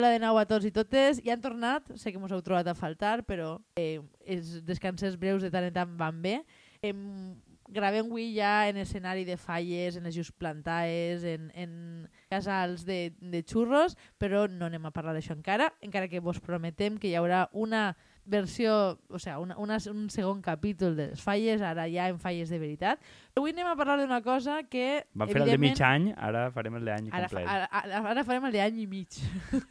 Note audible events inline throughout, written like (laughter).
Hola de nou a tots i totes. Ja han tornat, sé que mos heu trobat a faltar, però eh, els descanses breus de tant en tant van bé. Em, gravem avui ja en escenari de falles, en les just plantades, en, en casals de, de xurros, però no anem a parlar d'això encara, encara que vos prometem que hi haurà una versió, o sea, una, una, un segon capítol de les falles, ara ja en falles de veritat. Avui anem a parlar d'una cosa que... Vam fer el de mig any, ara farem el d'any Ara, fa- ara, ara, farem el d'any i mig.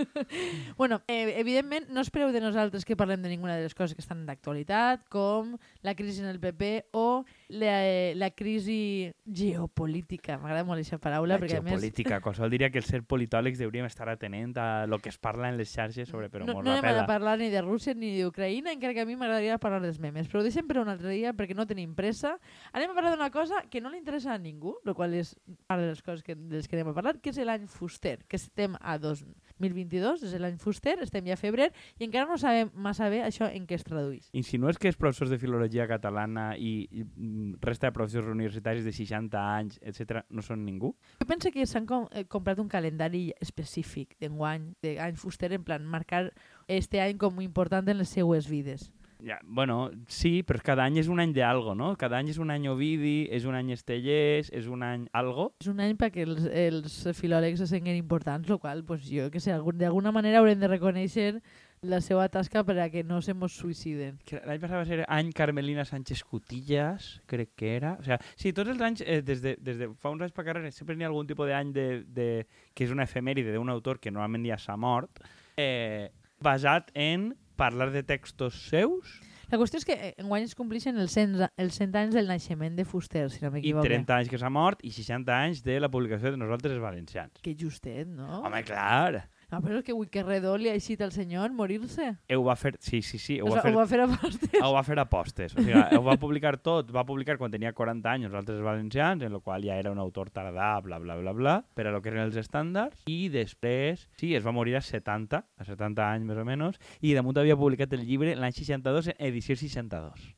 (laughs) bueno, eh, evidentment, no espereu de nosaltres que parlem de ninguna de les coses que estan d'actualitat, com la crisi en el PP o la, la crisi geopolítica. M'agrada molt aquesta paraula, La perquè a més... geopolítica, (laughs) qualsevol diria que els ser politòlegs hauríem estar atenent a lo que es parla en les xarxes sobre però no, mos no anem a parlar ni de Rússia ni d'Ucraïna, encara que a mi m'agradaria parlar dels memes. Però ho deixem per un altre dia perquè no tenim pressa. Anem a parlar d'una cosa que no li interessa a ningú, el qual és part de les coses que, de les que anem a parlar, que és l'any fuster, que estem a 2022, és l'any fuster, estem ja a febrer, i encara no sabem massa bé això en què es tradueix. Insinues que els professors de filologia catalana i, i mm, resta de professors universitaris de 60 anys, etc no són ningú? Jo penso que s'han com, eh, comprat un calendari específic d'enguany, d'any fuster, en plan marcar este any com important en les seues vides. Ja, bueno, sí, però cada any és un any d'algo, no? Cada any és un any Ovidi, és un any Estellers, és un any algo. És un any perquè els, els filòlegs se senten importants, el qual pues, jo que sé, algun, d'alguna manera haurem de reconèixer la seva tasca per a que no se mos suïciden. L'any passat va ser any Carmelina Sánchez Cutillas, crec que era. O sea, sí, tots els anys, eh, des, de, des de fa uns anys per carrera, sempre n'hi ha algun tipus d'any de, de, que és una efemèride d'un autor que normalment ja s'ha mort, eh, basat en parlar de textos seus La qüestió és que eh, enguany es compleixen els 100, els 100 anys del naixement de Fuster, si no i m'equivoco. 30 anys que s'ha mort i 60 anys de la publicació de Nosaltres els Valencians. Que justet, no? Home, clar! No, però és que avui que redó li ha eixit al senyor morir-se. Ho va fer... Sí, sí, sí. Ho O va fer, ho va fer a postes. ho va fer a postes. O sigui, ho va publicar tot. Va publicar quan tenia 40 anys els altres valencians, en el qual ja era un autor tardà, bla, bla, bla, bla, per a lo que eren els estàndards. I després, sí, es va morir a 70, a 70 anys més o menys, i damunt havia publicat el llibre l'any 62, en edició 62.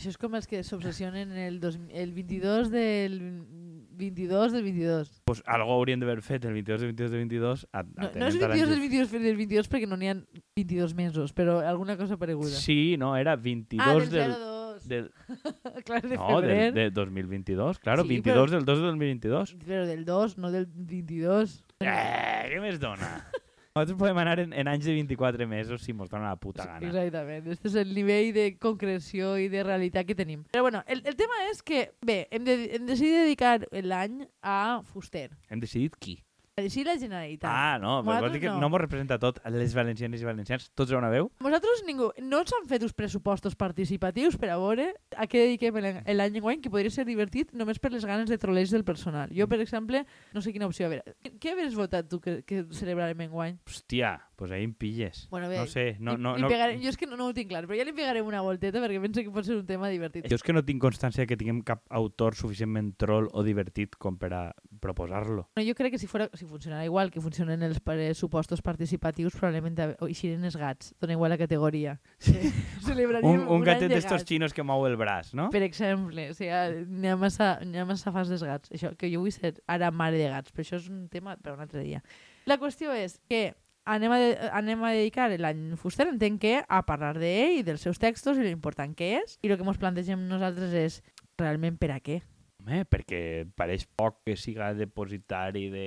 Això és com els que s'obsessionen el, dos, el 22 del 22 del 22. Pues algo haurien d'haver fet el 22 del 22 del 22 a, No, no atenent és a l'any 22 del just- 22 del 22 perquè no n'hi ha 22 mesos, però alguna cosa pareguda. Sí, no, era 22 ah, del del... 02. del (laughs) Clar, de no, del, de 2022, claro, Sí, 22 però- del 2 del 2022. Però del 2, no del 22. Eh, què més dona? (laughs) Nosaltres podem anar en, en anys de 24 mesos si mos dona la puta gana. Exactament. Este és el nivell de concreció i de realitat que tenim. Però bueno, el, el tema és que, bé, hem, de, hem decidit dedicar l'any a Fuster. Hem decidit qui. A dir la Generalitat. Ah, no, però vols dir que no. no, mos representa tot. Les valencianes i valencians, tots a una veu? Nosaltres ningú, no ens han fet uns pressupostos participatius per a veure a què dediquem l'any- enguany, que podria ser divertit només per les ganes de troleig del personal. Jo, per exemple, no sé quina opció. A veure, què hagués votat tu que, que celebrarem enguany? Hòstia, pues ahí em pilles. Bueno, bé, no sé, no, li- no, li no... pegaré- jo és que no, no ho tinc clar, però ja li pegarem una volteta perquè penso que pot ser un tema divertit. Jo és que no tinc constància que tinguem cap autor suficientment troll o divertit com per a proposar-lo. No, jo crec que si, fuera, si funcionara igual que funcionen els pressupostos participatius, probablement eixiren els gats. Dona igual la categoria. (laughs) Celebraríem Un, un any gatet de d'estos xinos que mou el braç, no? Per exemple, o sigui, n'hi ha, massa, ha massa fans dels gats. Això, que jo vull ser ara mare de gats, però això és un tema per un altre dia. La qüestió és que anem a, de, anem a dedicar l'any Fuster, entenc que, a parlar d'ell i dels seus textos i l'important que és. I el que ens plantegem nosaltres és realment per a què. Home, perquè pareix poc que siga depositari de...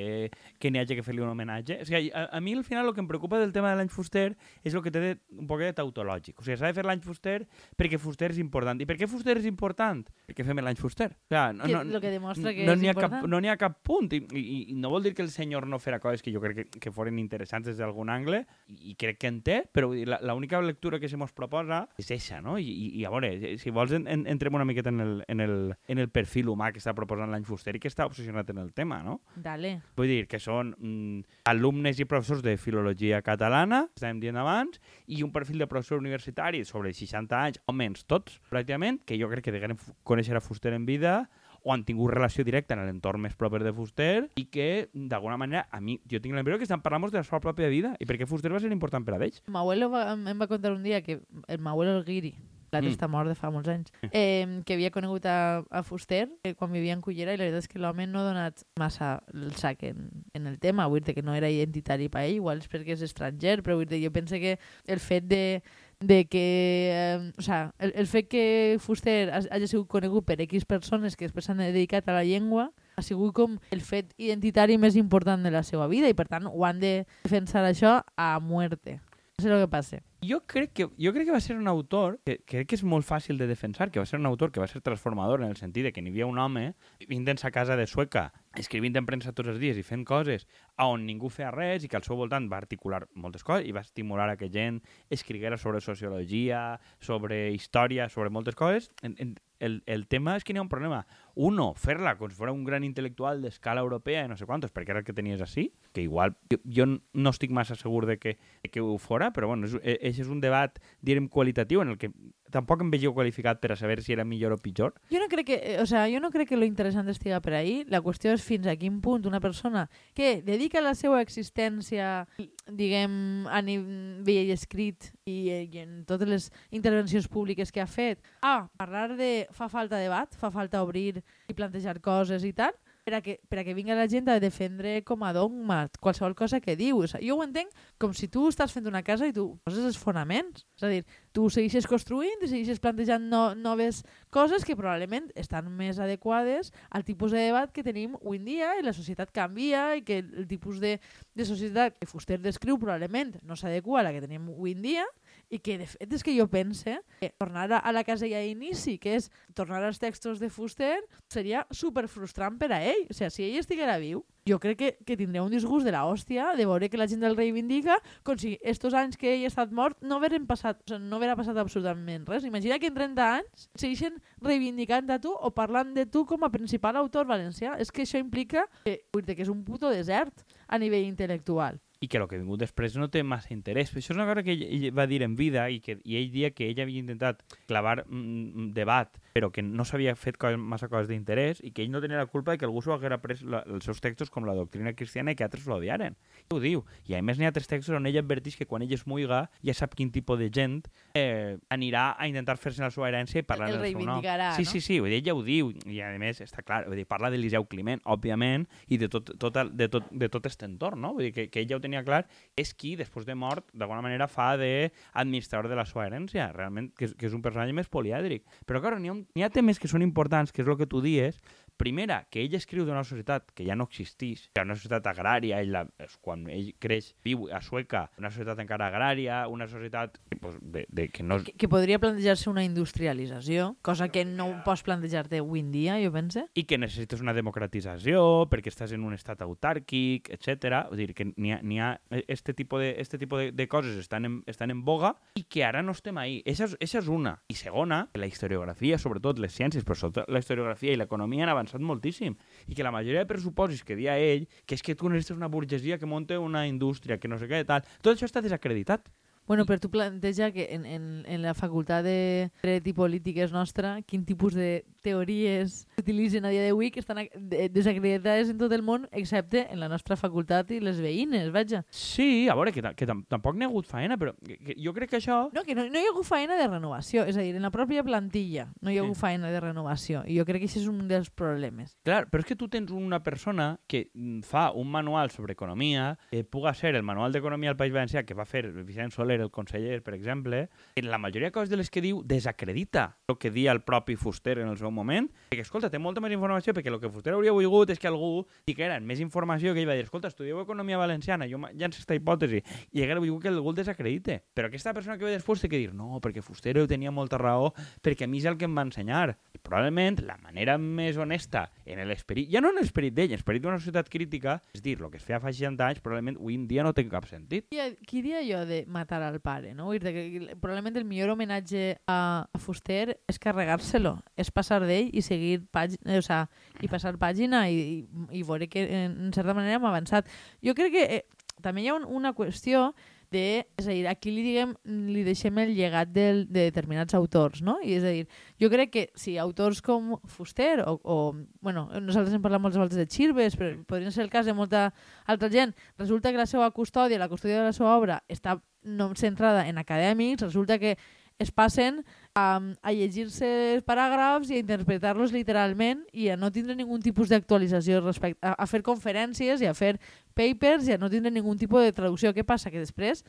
que n'hi hagi que fer-li un homenatge. O sigui, a, a mi al final el que em preocupa del tema de l'any Fuster és el que té de, un poc de tautològic. O sigui, s'ha de fer l'any Fuster perquè Fuster és important. I per què Fuster és important? Perquè fem l'any Fuster. O sigui, no, Que, no, lo que demostra que no és ha cap, important. no n'hi ha cap punt I, i, i no vol dir que el senyor no farà coses que jo crec que, que foren interessants des d'algun angle i, i crec que en té, però l'única lectura que se mos proposa és eixa, no? I, i, i a veure, si vols en, en, entrem una miqueta en el, en, el, en el perfil humà que està proposant l'any Fuster i que està obsessionat en el tema, no? Dale. Vull dir que són mm, alumnes i professors de filologia catalana, estàvem dient abans, i un perfil de professor universitari sobre 60 anys, o menys tots, pràcticament, que jo crec que degueren conèixer a Fuster en vida o han tingut relació directa en l'entorn més proper de Fuster i que, d'alguna manera, a mi, jo tinc l'impressió que estan parlant de la seva pròpia vida i perquè Fuster va ser important per a ells. Mi abuelo va, em va contar un dia que el mi abuelo el guiri, l'altre Mm. està mort de fa molts anys, eh, que havia conegut a, a Fuster eh, quan vivia en Cullera i la veritat és que l'home no ha donat massa el sac en, en el tema, vull dir que no era identitari per ell, igual és perquè és estranger, però vull dir, jo penso que el fet de, de que, eh, o sea, el, el fet que Fuster ha- hagi sigut conegut per X persones que després s'han dedicat a la llengua ha sigut com el fet identitari més important de la seva vida i per tant ho han de defensar això a muerte. No sé el que passa. Jo crec que, jo crec que va ser un autor que crec que és molt fàcil de defensar, que va ser un autor que va ser transformador en el sentit de que n'hi havia un home vivint sa casa de Sueca, escrivint en premsa tots els dies i fent coses a on ningú feia res i que al seu voltant va articular moltes coses i va estimular a que gent escriguera sobre sociologia, sobre història, sobre moltes coses. En, en, el, el tema és que n'hi ha un problema. Uno, fer-la com si fos un gran intel·lectual d'escala europea i no sé quantos, perquè era el que tenies així, que igual jo, jo no estic massa segur de que, de que ho fora, però bueno, és, eh, és un debat, direm, qualitatiu en el que tampoc em veieu qualificat per a saber si era millor o pitjor. Jo no crec que, eh, o sea, jo no crec que lo interessant estiga per ahí. La qüestió és fins a quin punt una persona que dedica la seva existència, diguem, a nivell escrit i, eh, i en totes les intervencions públiques que ha fet, a parlar de fa falta debat, fa falta obrir i plantejar coses i tal, per a que, per a que vinga la gent a defendre com a dogma qualsevol cosa que diu. O sigui, jo ho entenc com si tu estàs fent una casa i tu poses els fonaments. És a dir, tu segueixes construint i segueixes plantejant no, noves coses que probablement estan més adequades al tipus de debat que tenim avui en dia i la societat canvia i que el tipus de, de societat que Fuster descriu probablement no s'adequa a la que tenim avui en dia i que de fet és que jo pense que tornar a, la casella d'inici, que és tornar als textos de Fuster, seria super frustrant per a ell. O sigui, si ell estiguera viu, jo crec que, que tindria un disgust de la hòstia de veure que la gent el reivindica com si estos anys que ell ha estat mort no hagueren passat, o sigui, no haguera passat absolutament res. Imagina que en 30 anys segueixen reivindicant a tu o parlant de tu com a principal autor valencià. És que això implica que, que és un puto desert a nivell intel·lectual. I que el que ha vingut després no té massa interès. Però això és una cosa que ell, ell va dir en vida i, que, i ell dia que ell havia intentat clavar mm, debat, però que no s'havia fet coses, massa coses d'interès i que ell no tenia la culpa de que algú s'ho haguera pres la, els seus textos com la doctrina cristiana i que altres l'odiaren. Ho diu. I a més n'hi ha tres textos on ell adverteix que quan ell es muiga ja sap quin tipus de gent eh, anirà a intentar fer-se la seva herència i parlar El el seu nom. Sí, no? sí, sí, vull dir, ell ja ho diu i a més està clar, vull dir, parla d'Eliseu Climent, òbviament, i de tot, tot, el- de tot, de tot este entorn, no? Vull dir que, que ell ja ho tenia clar, és qui, després de mort, d'alguna manera fa d'administrador de la seva herència, realment, que és, que és un personatge més polièdric. Però, clar, n'hi ha, un- n'hi ha temes que són importants, que és el que tu dies, Primera, que ell escriu d'una societat que ja no existeix, que una societat agrària, ell quan ell creix, viu a Sueca, una societat encara agrària, una societat que, pues, de, de, que no Que, que podria plantejar-se una industrialització, cosa que no pots plantejar-te avui en dia, jo pense. i que necessites una democratització perquè estàs en un estat autàrquic, etc. Vull dir que n'hi ha, ha este tipus de, este tipus de, de coses estan en, estan en boga i que ara no estem ahí. Eixa és, és una. I segona, que la historiografia, sobretot les ciències, però sobretot la historiografia i l'economia han avançat moltíssim i que la majoria de pressuposis que dia ell, que és que tu necessites una burgesia que monte una indústria, que no sé què, tal, tot això està desacreditat. Bueno, però tu planteja que en, en, en la facultat de Dret i Polítiques nostra, quin tipus de teories s'utilitzen a dia d'avui que estan ac- de- desacreditades en tot el món, excepte en la nostra facultat i les veïnes, vaja. Sí, a veure, que, que tam tampoc n'hi ha hagut faena, però que, que jo crec que això... No, que no, no hi ha hagut feina de renovació, és a dir, en la pròpia plantilla no hi ha Sí. hagut feina de renovació, i jo crec que això és un dels problemes. Clar, però és que tu tens una persona que mm, fa un manual sobre economia, eh, puga ser el manual d'economia al País Valencià que va fer Vicent Soler, el conseller, per exemple, en la majoria de coses de les que diu desacredita el que dia el propi Fuster en el seu moment, perquè, escolta, té molta més informació, perquè el que Fuster hauria volgut és que algú diguera més informació, que ell va dir, escolta, estudieu economia valenciana, jo llanço aquesta hipòtesi, i haguera volgut que algú el desacredite. Però aquesta persona que ve després té que dir, no, perquè Fuster tenia molta raó, perquè a mi és el que em va ensenyar. I probablement la manera més honesta en l'esperit, ja no en l'esperit d'ell, en l'esperit d'una societat crítica, és dir, el que es feia fa 60 anys, probablement avui en dia no té cap sentit. Qui, qui diria jo de matar al pare, no? Dir que probablement el millor homenatge a, a Fuster és carregar-se-lo, és passar d'ell i seguir pàgina, o sea, i passar pàgina i, i, i veure que en certa manera hem avançat. Jo crec que eh, també hi ha un, una qüestió de, és a dir, aquí li, diguem, li deixem el llegat del, de determinats autors, no? I és a dir, jo crec que si autors com Fuster o, o bueno, nosaltres hem parlat moltes voltes de Chirves, però podria ser el cas de molta altra gent, resulta que la seva custòdia, la custòdia de la seva obra està no centrada en acadèmics, resulta que es passen a, a llegir-se els paràgrafs i a interpretar-los literalment i a no tindre ningun tipus d'actualització respecte a, a fer conferències i a fer papers i a no tindre ningun tipus de traducció. Què passa? Que després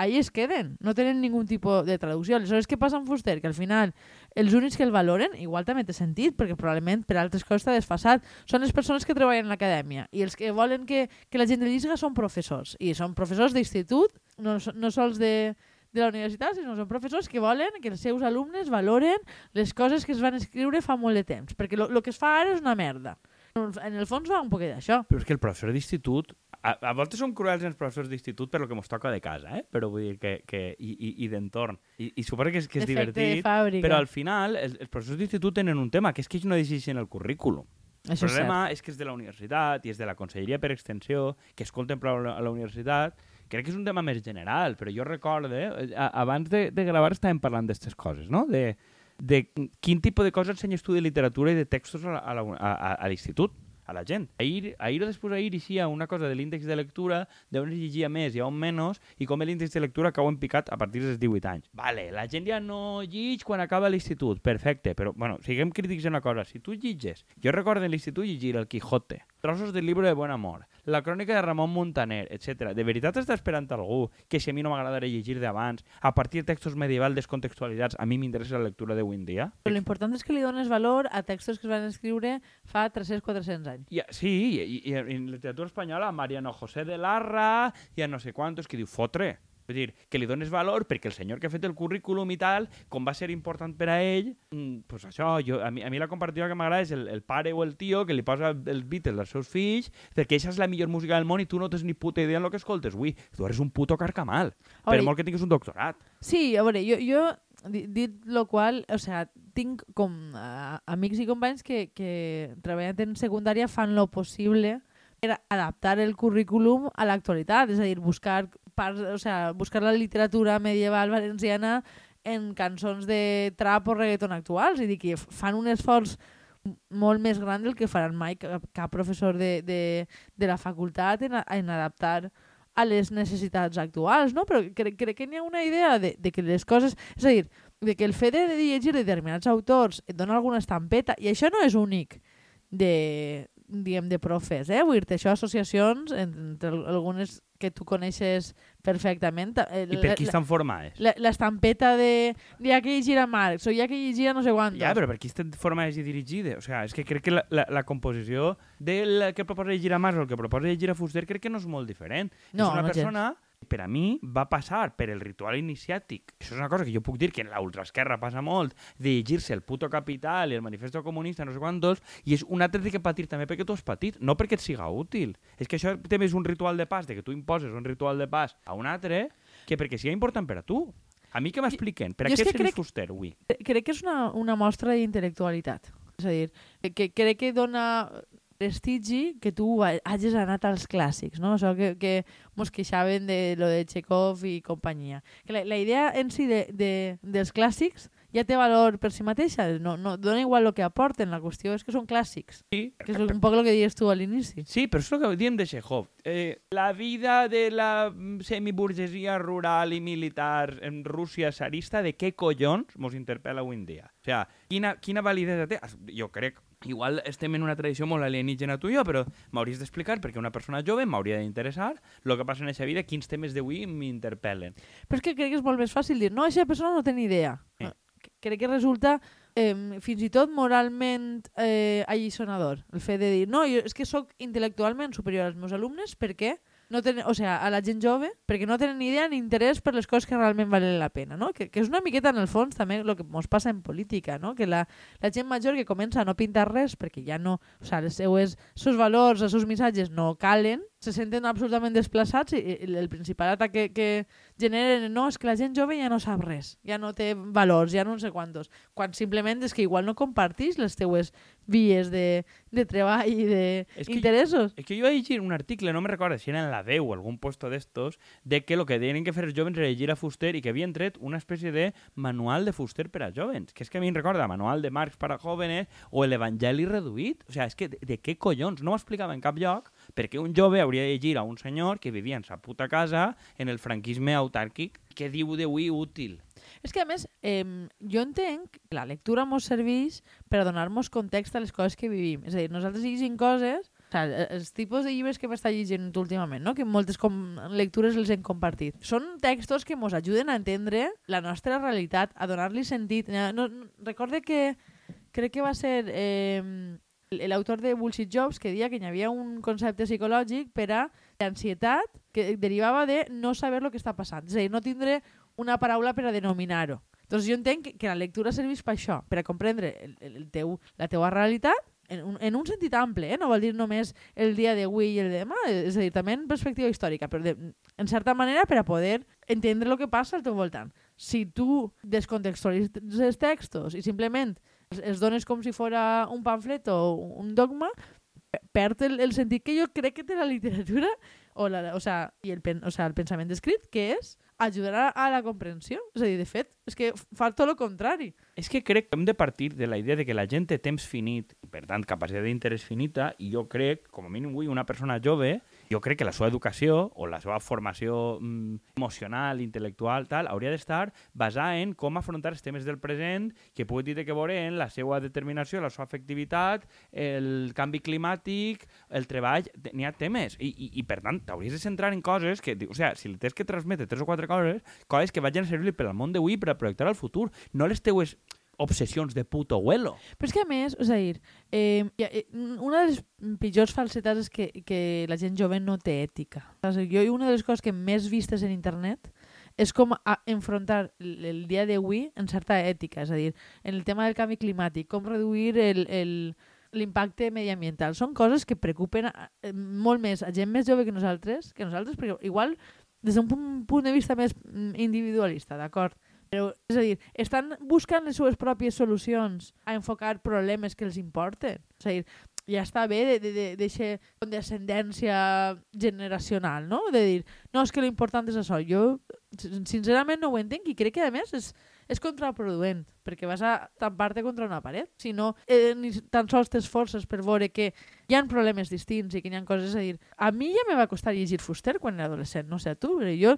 ahí es queden, no tenen ningun tipus de traducció. Aleshores, què passa amb Fuster? Que al final els únics que el valoren, igual també té sentit, perquè probablement per altres coses està desfasat, són les persones que treballen en l'acadèmia i els que volen que, que la gent de llisga són professors, i són professors d'institut, no, no sols de, de la universitat, sinó són professors que volen que els seus alumnes valoren les coses que es van escriure fa molt de temps, perquè el que es fa ara és una merda. En el fons va un poquet d'això. Però és que el professor d'institut a, a voltes són cruels els professors d'institut per lo que ens toca de casa, eh? però vull dir que, que i, i, i d'entorn. I, I suposo que és, que és divertit, però al final els, els professors d'institut tenen un tema, que és que ells no decideixen el currículum. Això el problema és, és que és de la universitat i és de la conselleria per extensió, que es contempla a la universitat, crec que és un tema més general, però jo recorde, eh, abans de, de gravar estàvem parlant d'aquestes coses, no? De, de quin tipus de coses ensenyes tu de literatura i de textos a, l'institut a la gent. Ahir, ahir o després ahir eixia una cosa de l'índex de lectura, d'on es llegia més i on menys, i com l'índex de lectura cau en picat a partir dels 18 anys. Vale, la gent ja no llig quan acaba l'institut, perfecte, però, bueno, siguem crítics en una cosa. Si tu llitges, jo recordo en l'institut llegir El Quijote, trossos del llibre de Bon Amor, la crònica de Ramon Montaner, etc. De veritat està esperant algú que si a mi no m'agradaria llegir d'abans, a partir de textos medievals descontextualitzats, a mi m'interessa la lectura d'avui en dia? Però l'important és que li dones valor a textos que es van escriure fa 300-400 anys. I, sí, i, i, i en literatura espanyola, Mariano José de Larra, i a no sé quantos, que diu, fotre, Vull dir, que li dones valor perquè el senyor que ha fet el currículum i tal, com va ser important per a ell, mm, pues això, jo, a, mi, a mi la comparativa que m'agrada és el, el pare o el tio que li posa els Beatles als seus fills perquè aquesta és la millor música del món i tu no tens ni puta idea en el que escoltes. Ui, tu eres un puto carcamal, veure, per molt que tinguis un doctorat. Sí, a veure, jo, jo dit lo qual, o sea, tinc com uh, amics i companys que, que treballant en secundària fan lo possible per adaptar el currículum a l'actualitat, és a dir, buscar part, o sea, buscar la literatura medieval valenciana en cançons de trap o reggaeton actuals. I dir que fan un esforç molt més gran del que faran mai cap, cap professor de, de, de la facultat en, en adaptar a les necessitats actuals, no? Però crec, crec que n'hi ha una idea de, de que les coses... És a dir, de que el fet de llegir determinats autors et dona alguna estampeta, i això no és únic de, diguem, de profes, eh? Vull dir això associacions, entre algunes que tu coneixes perfectament. Eh, I per qui estan formades? L'estampeta de hi ha que llegir a Marx o hi ha que llegir a no sé quantos. Ja, però per qui estan formades i dirigides? O sigui, és que crec que la, la, la composició del que proposa llegir a Marx o el que proposa llegir a Fuster crec que no és molt diferent. No, és una no persona... Gens per a mi va passar per el ritual iniciàtic. Això és una cosa que jo puc dir que en l'ultraesquerra passa molt, de llegir-se el puto capital i el manifesto comunista, no sé quantos, i és un altre que patir també perquè tu has patit, no perquè et siga útil. És que això també és un ritual de pas, de que tu imposes un ritual de pas a un altre, que perquè sigui important per a tu. A mi que m'expliquen? Per a què seré fuster avui? Crec que és una, una mostra d'intel·lectualitat. És a dir, que crec que dona prestigi que tu hagis anat als clàssics, no? Això que, que mos queixaven de lo de Chekhov i companyia. Que la, la idea en si de, de, dels clàssics ja té valor per si mateixa, no, no dona igual el que aporten, la qüestió és que són clàssics. Sí. Que és un poc el que dius tu a l'inici. Sí, però és el que diem de Chekhov. Eh, la vida de la semiburgesia rural i militar en Rússia zarista, de què collons mos interpel·la avui en dia? O sigui, quina, quina validesa té? Jo crec Igual estem en una tradició molt alienígena tu i jo, però m'hauries d'explicar perquè una persona jove m'hauria d'interessar el que passa en aquesta vida, quins temes d'avui m'interpel·len. Però és que crec que és molt més fàcil dir no, aquesta persona no té ni idea. Sí. Crec que resulta eh, fins i tot moralment eh, allisonador el fet de dir no, jo és que sóc intel·lectualment superior als meus alumnes perquè no tenen, o sea, a la gent jove perquè no tenen ni idea ni interès per les coses que realment valen la pena, no? Que, que és una miqueta en el fons també el que ens passa en política, no? Que la, la gent major que comença a no pintar res perquè ja no, o sea, les seues, els seus valors, els seus missatges no calen, se senten absolutament desplaçats i, el principal atac que, que generen no, és que la gent jove ja no sap res, ja no té valors, ja no sé quantos, quan simplement és que igual no compartís les teues vies de, de treball i d'interessos. És, que jo vaig llegir un article, no me recordo si era en la 10 o algun puesto d'estos, de que el que tenien que fer els jovens era llegir a Fuster i que havien tret una espècie de manual de Fuster per a jovens, que és que a mi em recorda manual de Marx per a jóvenes o l'Evangeli reduït. O sigui, és que de, de què collons? No ho explicava en cap lloc, perquè un jove hauria de llegir a un senyor que vivia en sa puta casa en el franquisme autàrquic. Què diu d'avui útil? És que, a més, eh, jo entenc que la lectura mos serveix per donar-nos context a les coses que vivim. És a dir, nosaltres llegim coses o sigui, els tipus de llibres que m'està llegint últimament, no? que moltes com lectures els hem compartit, són textos que ens ajuden a entendre la nostra realitat, a donar-li sentit. No, no, recorde que crec que va ser eh, l'autor de Bullshit Jobs que deia que hi havia un concepte psicològic per a l'ansietat que derivava de no saber el que està passant. És a dir, no tindre una paraula per a denominar-ho. Doncs jo entenc que la lectura serveix per això, per a comprendre el, el teu, la teua realitat en un, en un sentit ample, eh? no vol dir només el dia d'avui i el de demà, és a dir, també en perspectiva històrica, però de, en certa manera per a poder entendre el que passa al teu voltant. Si tu descontextualitzes textos i simplement els, dones com si fora un pamflet o un dogma, perd el, el sentit que jo crec que té la literatura o, la, o, sea, i el, pen, o sea, el pensament escrit, que és ajudar a la comprensió. És a dir, de fet, és que fa tot el contrari. És que crec que hem de partir de la idea de que la gent té temps finit, per tant capacitat d'interès finita, i jo crec, com a mínim avui, una persona jove, jo crec que la seva educació o la seva formació mm, emocional, intel·lectual, tal, hauria d'estar basada en com afrontar els temes del present que pugui dir que veure en la seva determinació, la seva efectivitat, el canvi climàtic, el treball... N'hi ha temes. I, i, i per tant, t'hauries de centrar en coses que... O sigui, si li tens que transmetre tres o quatre coses, coses que vagin a servir per al món d'avui per a projectar al futur, no les teues obsessions de puto abuelo. Però és que a més, és a dir, eh, una de les pitjors falsetats és que, que la gent jove no té ètica. Jo una de les coses que més vistes en internet és com a enfrontar el dia d'avui en certa ètica, és a dir, en el tema del canvi climàtic, com reduir el, el, l'impacte mediambiental. Són coses que preocupen a, eh, molt més a gent més jove que nosaltres, que nosaltres, perquè igual des d'un punt, punt de vista més mm, individualista, d'acord? Però, és a dir, estan buscant les seves pròpies solucions a enfocar problemes que els importen. És a dir, ja està bé d'aquesta condescendència generacional, no? De dir, no, és que l'important és això. Jo, sincerament, no ho entenc i crec que, a més, és, és contraproduent, perquè vas a tampar-te contra una paret. Si no, eh, ni tan sols tens forces per veure que hi ha problemes distints i que hi ha coses a dir. A mi ja me va costar llegir Fuster quan era adolescent, no sé a tu, però jo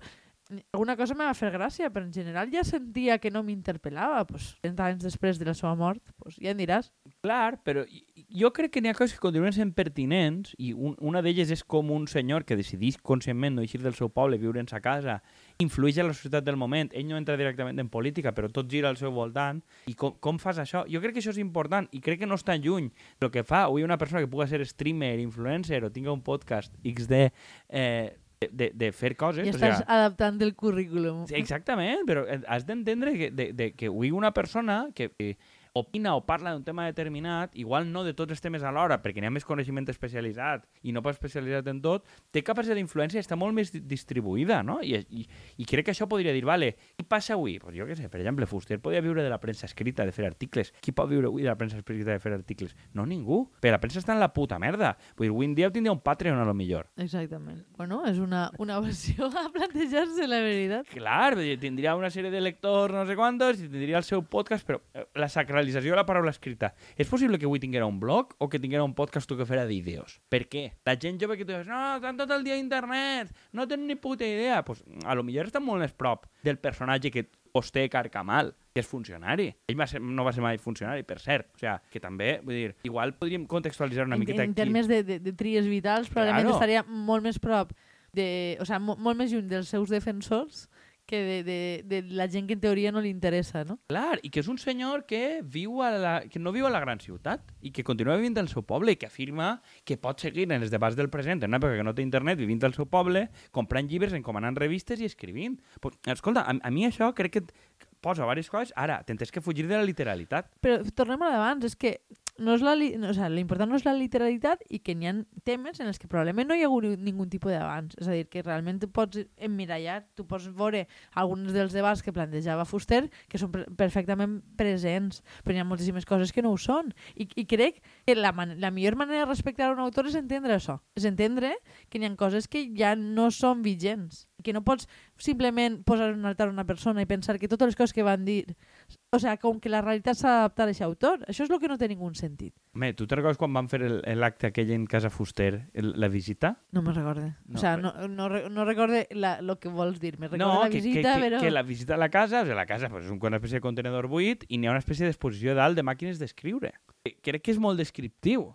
alguna cosa me va fer gràcia, però en general ja sentia que no m'interpel·lava. Pues, 30 anys després de la seva mort, pues, ja en diràs. Clar, però jo crec que n'hi ha coses que continuen sent pertinents i un, una d'elles és com un senyor que decidís conscientment no eixir del seu poble, viure en sa casa, influeix en la societat del moment. Ell no entra directament en política, però tot gira al seu voltant. I com, com fas això? Jo crec que això és important i crec que no està lluny. El que fa avui una persona que pugui ser streamer, influencer o tinga un podcast XD eh, de, de fer coses... I estàs o sea, adaptant el currículum. Exactament, però has d'entendre que, de, de, que avui una persona que, que opina o parla d'un tema determinat, igual no de tots els temes alhora, perquè n'hi ha més coneixement especialitzat i no pas especialitzat en tot, té capacitat d'influència i està molt més distribuïda, no? I, i, I crec que això podria dir, vale, què passa avui? Pues jo què sé, per exemple, Fuster podria viure de la premsa escrita, de fer articles. Qui pot viure avui de la premsa escrita, de fer articles? No ningú. Però la premsa està en la puta merda. Vull dir, avui en dia tindria un Patreon a lo millor. Exactament. Bueno, és una, una versió a plantejar-se, la veritat. Clar, tindria una sèrie de lectors, no sé quantos, i tindria el seu podcast, però eh, la sacralitat sacralització de la paraula escrita. És possible que avui tinguera un blog o que tinguera un podcast tu que fera vídeos? Per què? La gent jove que tu dius, no, estan tot el dia a internet, no tenen ni puta idea. Pues, a lo millor està molt més prop del personatge que Oste Carcamal, que és funcionari. Ell va ser, no va ser mai funcionari, per cert. O sigui, que també, vull dir, igual podríem contextualitzar una en, miqueta en aquí. En termes de, de, de tries vitals, probablement claro. estaria molt més prop de, o sigui, molt més lluny dels seus defensors que de, de, de la gent que en teoria no li interessa, no? Clar, i que és un senyor que viu a la, que no viu a la gran ciutat i que continua vivint al seu poble i que afirma que pot seguir en els debats del present en una època que no té internet, vivint al seu poble, comprant llibres, encomanant revistes i escrivint. Pues, escolta, a, a mi això crec que posa diverses coses. Ara, tens que fugir de la literalitat. Però tornem a d'abans, és que no és la, no, o sea, l'important no és la literalitat i que n'hi ha temes en els que probablement no hi ha hagut ningú tipus d'abans. És a dir, que realment tu pots emmirallar, tu pots veure alguns dels debats que plantejava Fuster que són perfectament presents, però hi ha moltíssimes coses que no ho són. I, i crec que la, la millor manera de respectar un autor és entendre això. És entendre que hi ha coses que ja no són vigents que no pots simplement posar un altar a una persona i pensar que totes les coses que van dir O sea, com que la realitat s'ha d'adaptar a aquest autor. Això és el que no té ningú sentit. Home, tu te recordes quan van fer el- l'acte aquell en Casa Fuster, el, la visita? No me'n recorde. No, o sea, però- no, no, no recorde la, lo que vols dir. Me recordo No, la que, visita, que, que, però... que la visita a la casa, o sigui, la casa pues, és un- una espècie de contenedor buit i n'hi ha una espècie d'exposició dalt de màquines d'escriure. Eh, Crec que és molt descriptiu.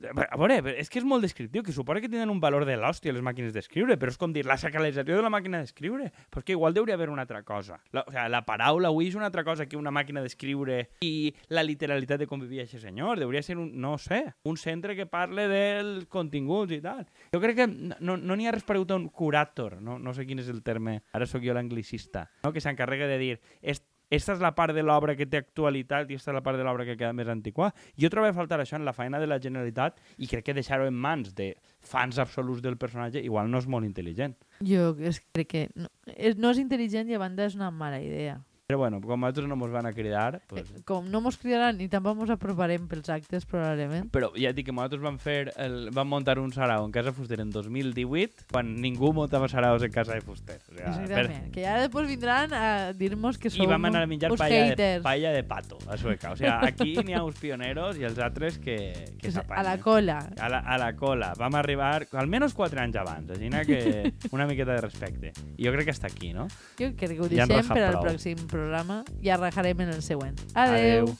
A veure, és que és molt descriptiu, que suposa que tenen un valor de l'hòstia les màquines d'escriure, però és com dir la sacralització de la màquina d'escriure. Però que igual hauria d'haver una altra cosa. La, o sigui, la paraula avui és una altra cosa que una màquina d'escriure i la literalitat de com vivia aquest senyor. Hauria ser, un, no sé, un centre que parle dels continguts i tal. Jo crec que no n'hi no ha res paregut a un curator, no, no sé quin és el terme, ara sóc jo l'anglicista, no? que s'encarrega de dir est, esta és la part de l'obra que té actualitat i esta és la part de l'obra que queda més antiqua. Jo trobo a faltar això en la feina de la Generalitat i crec que deixar-ho en mans de fans absoluts del personatge igual no és molt intel·ligent. Jo és, crec que no és, no és intel·ligent i a banda és una mala idea. Però bueno, com a nosaltres no ens van a cridar, pues, Eh, com no mos cridaran ni tampoc mos aproparem pels actes, probablement. Però ja et dic que nosaltres vam fer el, vam muntar un sarau en Casa Fuster en 2018 quan ningú muntava saraus en casa de Fuster. O sigui, Exactament. Que ja després vindran a dir-nos que I som vam anar a menjar paella de, haters. paella de pato a Sueca. O sigui, aquí n'hi ha uns pioneros i els altres que, que se- a s'apanyen. la cola. A la, a la cola. Vam arribar almenys 4 anys abans, així que (laughs) una miqueta de respecte. I jo crec que està aquí, no? Jo crec que ho Ja deixem rajat per al prou. pròxim programa i arrejarem en el següent. Adeu! Adeu.